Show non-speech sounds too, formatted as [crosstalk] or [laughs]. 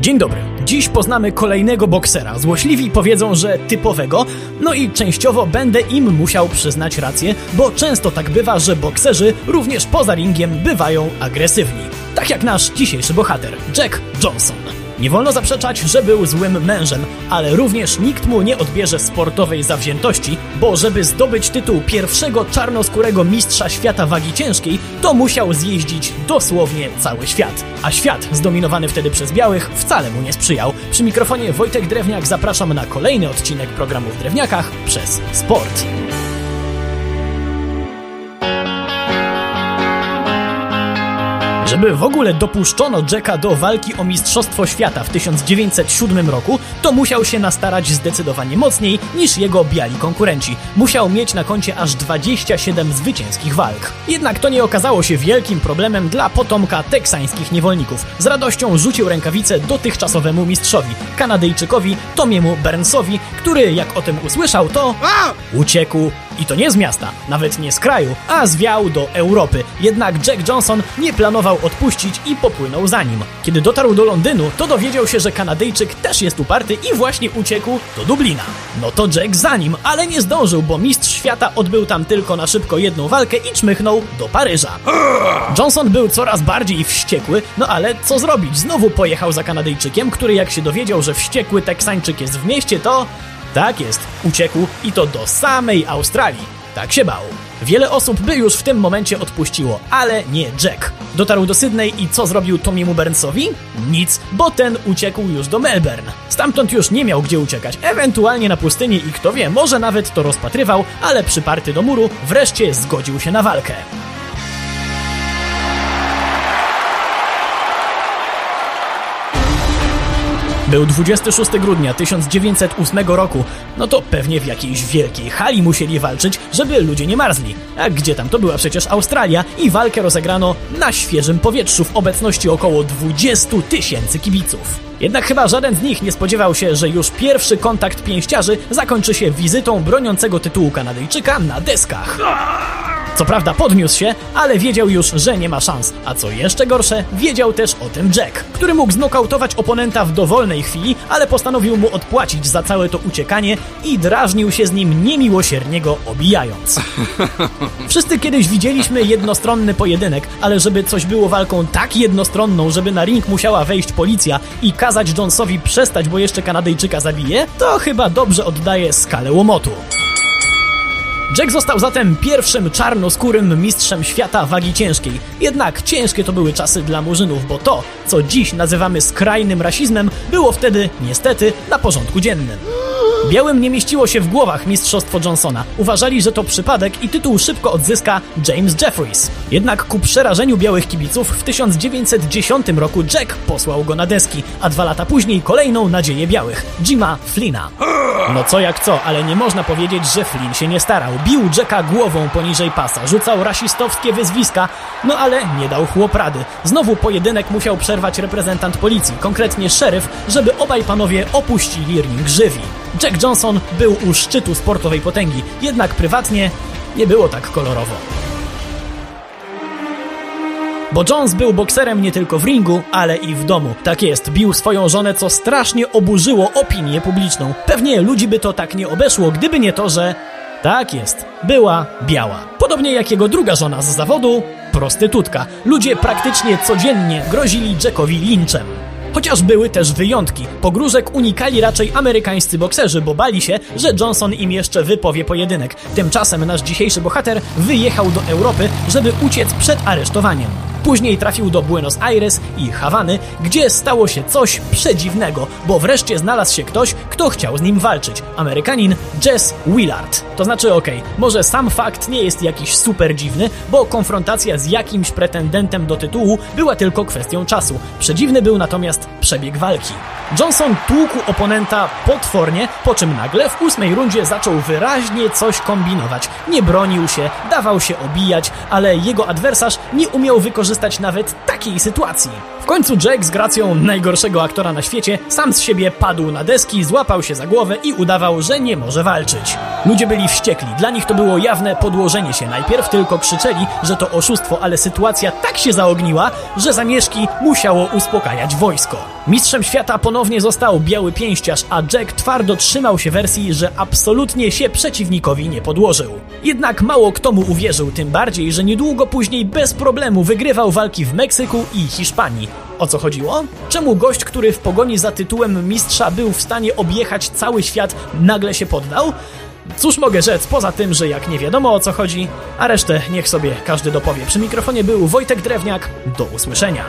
Dzień dobry. Dziś poznamy kolejnego boksera. Złośliwi powiedzą, że typowego, no i częściowo będę im musiał przyznać rację, bo często tak bywa, że bokserzy również poza ringiem bywają agresywni. Tak jak nasz dzisiejszy bohater, Jack Johnson. Nie wolno zaprzeczać, że był złym mężem, ale również nikt mu nie odbierze sportowej zawziętości, bo żeby zdobyć tytuł pierwszego czarnoskórego mistrza świata wagi ciężkiej, to musiał zjeździć dosłownie cały świat. A świat, zdominowany wtedy przez białych, wcale mu nie sprzyjał. Przy mikrofonie Wojtek Drewniak zapraszam na kolejny odcinek programu w Drewniakach przez sport. Żeby w ogóle dopuszczono Jacka do walki o Mistrzostwo Świata w 1907 roku, to musiał się nastarać zdecydowanie mocniej niż jego biali konkurenci. Musiał mieć na koncie aż 27 zwycięskich walk. Jednak to nie okazało się wielkim problemem dla potomka teksańskich niewolników. Z radością rzucił rękawice dotychczasowemu mistrzowi, Kanadyjczykowi Tomiemu Burnsowi, który jak o tym usłyszał, to uciekł i to nie z miasta, nawet nie z kraju, a zwiał do Europy. Jednak Jack Johnson nie planował odpuścić i popłynął za nim. Kiedy dotarł do Londynu, to dowiedział się, że Kanadyjczyk też jest uparty i właśnie uciekł do Dublina. No to Jack za nim, ale nie zdążył, bo mistrz świata odbył tam tylko na szybko jedną walkę i czmychnął do Paryża. Johnson był coraz bardziej wściekły, no ale co zrobić? Znowu pojechał za Kanadyjczykiem, który jak się dowiedział, że wściekły Teksańczyk jest w mieście, to tak jest, uciekł i to do samej Australii. Tak się bał. Wiele osób by już w tym momencie odpuściło, ale nie Jack. Dotarł do Sydney i co zrobił Tomiemu Burnsowi? Nic, bo ten uciekł już do Melbourne. Stamtąd już nie miał gdzie uciekać, ewentualnie na pustyni i kto wie, może nawet to rozpatrywał, ale przyparty do muru wreszcie zgodził się na walkę. Był 26 grudnia 1908 roku. No to pewnie w jakiejś wielkiej hali musieli walczyć, żeby ludzie nie marzli. A gdzie tam? To była przecież Australia i walkę rozegrano na świeżym powietrzu w obecności około 20 tysięcy kibiców. Jednak chyba żaden z nich nie spodziewał się, że już pierwszy kontakt pięściarzy zakończy się wizytą broniącego tytułu Kanadyjczyka na deskach. Co prawda podniósł się, ale wiedział już, że nie ma szans. A co jeszcze gorsze, wiedział też o tym Jack, który mógł znokautować oponenta w dowolnej chwili, ale postanowił mu odpłacić za całe to uciekanie i drażnił się z nim niemiłosiernie go obijając. [laughs] Wszyscy kiedyś widzieliśmy jednostronny pojedynek, ale żeby coś było walką tak jednostronną, żeby na ring musiała wejść policja i kazać Jonesowi przestać, bo jeszcze Kanadyjczyka zabije, to chyba dobrze oddaje skalę łomotu. Jack został zatem pierwszym czarnoskórym mistrzem świata wagi ciężkiej. Jednak ciężkie to były czasy dla murzynów, bo to, co dziś nazywamy skrajnym rasizmem, było wtedy, niestety, na porządku dziennym. Białym nie mieściło się w głowach mistrzostwo Johnsona. Uważali, że to przypadek i tytuł szybko odzyska James Jeffries. Jednak ku przerażeniu białych kibiców w 1910 roku Jack posłał go na deski, a dwa lata później kolejną nadzieję białych, Jima Flina. No co jak co, ale nie można powiedzieć, że Flynn się nie starał. Bił Jacka głową poniżej pasa, rzucał rasistowskie wyzwiska, no ale nie dał chłop rady. Znowu pojedynek musiał przerwać reprezentant policji, konkretnie szeryf, żeby obaj panowie opuścili ring żywi. Jack Johnson był u szczytu sportowej potęgi, jednak prywatnie nie było tak kolorowo. Bo Jones był bokserem nie tylko w ringu, ale i w domu. Tak jest, bił swoją żonę, co strasznie oburzyło opinię publiczną. Pewnie ludzi by to tak nie obeszło, gdyby nie to, że... Tak jest, była biała. Podobnie jak jego druga żona z zawodu, prostytutka. Ludzie praktycznie codziennie grozili Jackowi linchem. Chociaż były też wyjątki. Pogróżek unikali raczej amerykańscy bokserzy, bo bali się, że Johnson im jeszcze wypowie pojedynek. Tymczasem nasz dzisiejszy bohater wyjechał do Europy, żeby uciec przed aresztowaniem. Później trafił do Buenos Aires i Hawany, gdzie stało się coś przedziwnego, bo wreszcie znalazł się ktoś, kto chciał z nim walczyć. Amerykanin Jess Willard. To znaczy, okej, okay, może sam fakt nie jest jakiś super dziwny, bo konfrontacja z jakimś pretendentem do tytułu była tylko kwestią czasu. Przedziwny był natomiast przebieg walki. Johnson tłukł oponenta potwornie, po czym nagle w ósmej rundzie zaczął wyraźnie coś kombinować. Nie bronił się, dawał się obijać, ale jego adwersarz nie umiał wykorzystać nawet takiej sytuacji. W końcu Jack z gracją najgorszego aktora na świecie sam z siebie padł na deski, złapał się za głowę i udawał, że nie może walczyć. Ludzie byli wściekli, dla nich to było jawne podłożenie się. Najpierw tylko krzyczeli, że to oszustwo, ale sytuacja tak się zaogniła, że zamieszki musiało uspokajać wojsko. Mistrzem świata ponownie został biały pięściarz, a Jack twardo trzymał się wersji, że absolutnie się przeciwnikowi nie podłożył. Jednak mało kto mu uwierzył, tym bardziej, że niedługo później bez problemu wygrywał walki w Meksyku i Hiszpanii. O co chodziło? Czemu gość, który w pogoni za tytułem mistrza był w stanie objechać cały świat, nagle się poddał? Cóż mogę rzec, poza tym, że jak nie wiadomo o co chodzi, a resztę niech sobie każdy dopowie. Przy mikrofonie był Wojtek Drewniak. Do usłyszenia.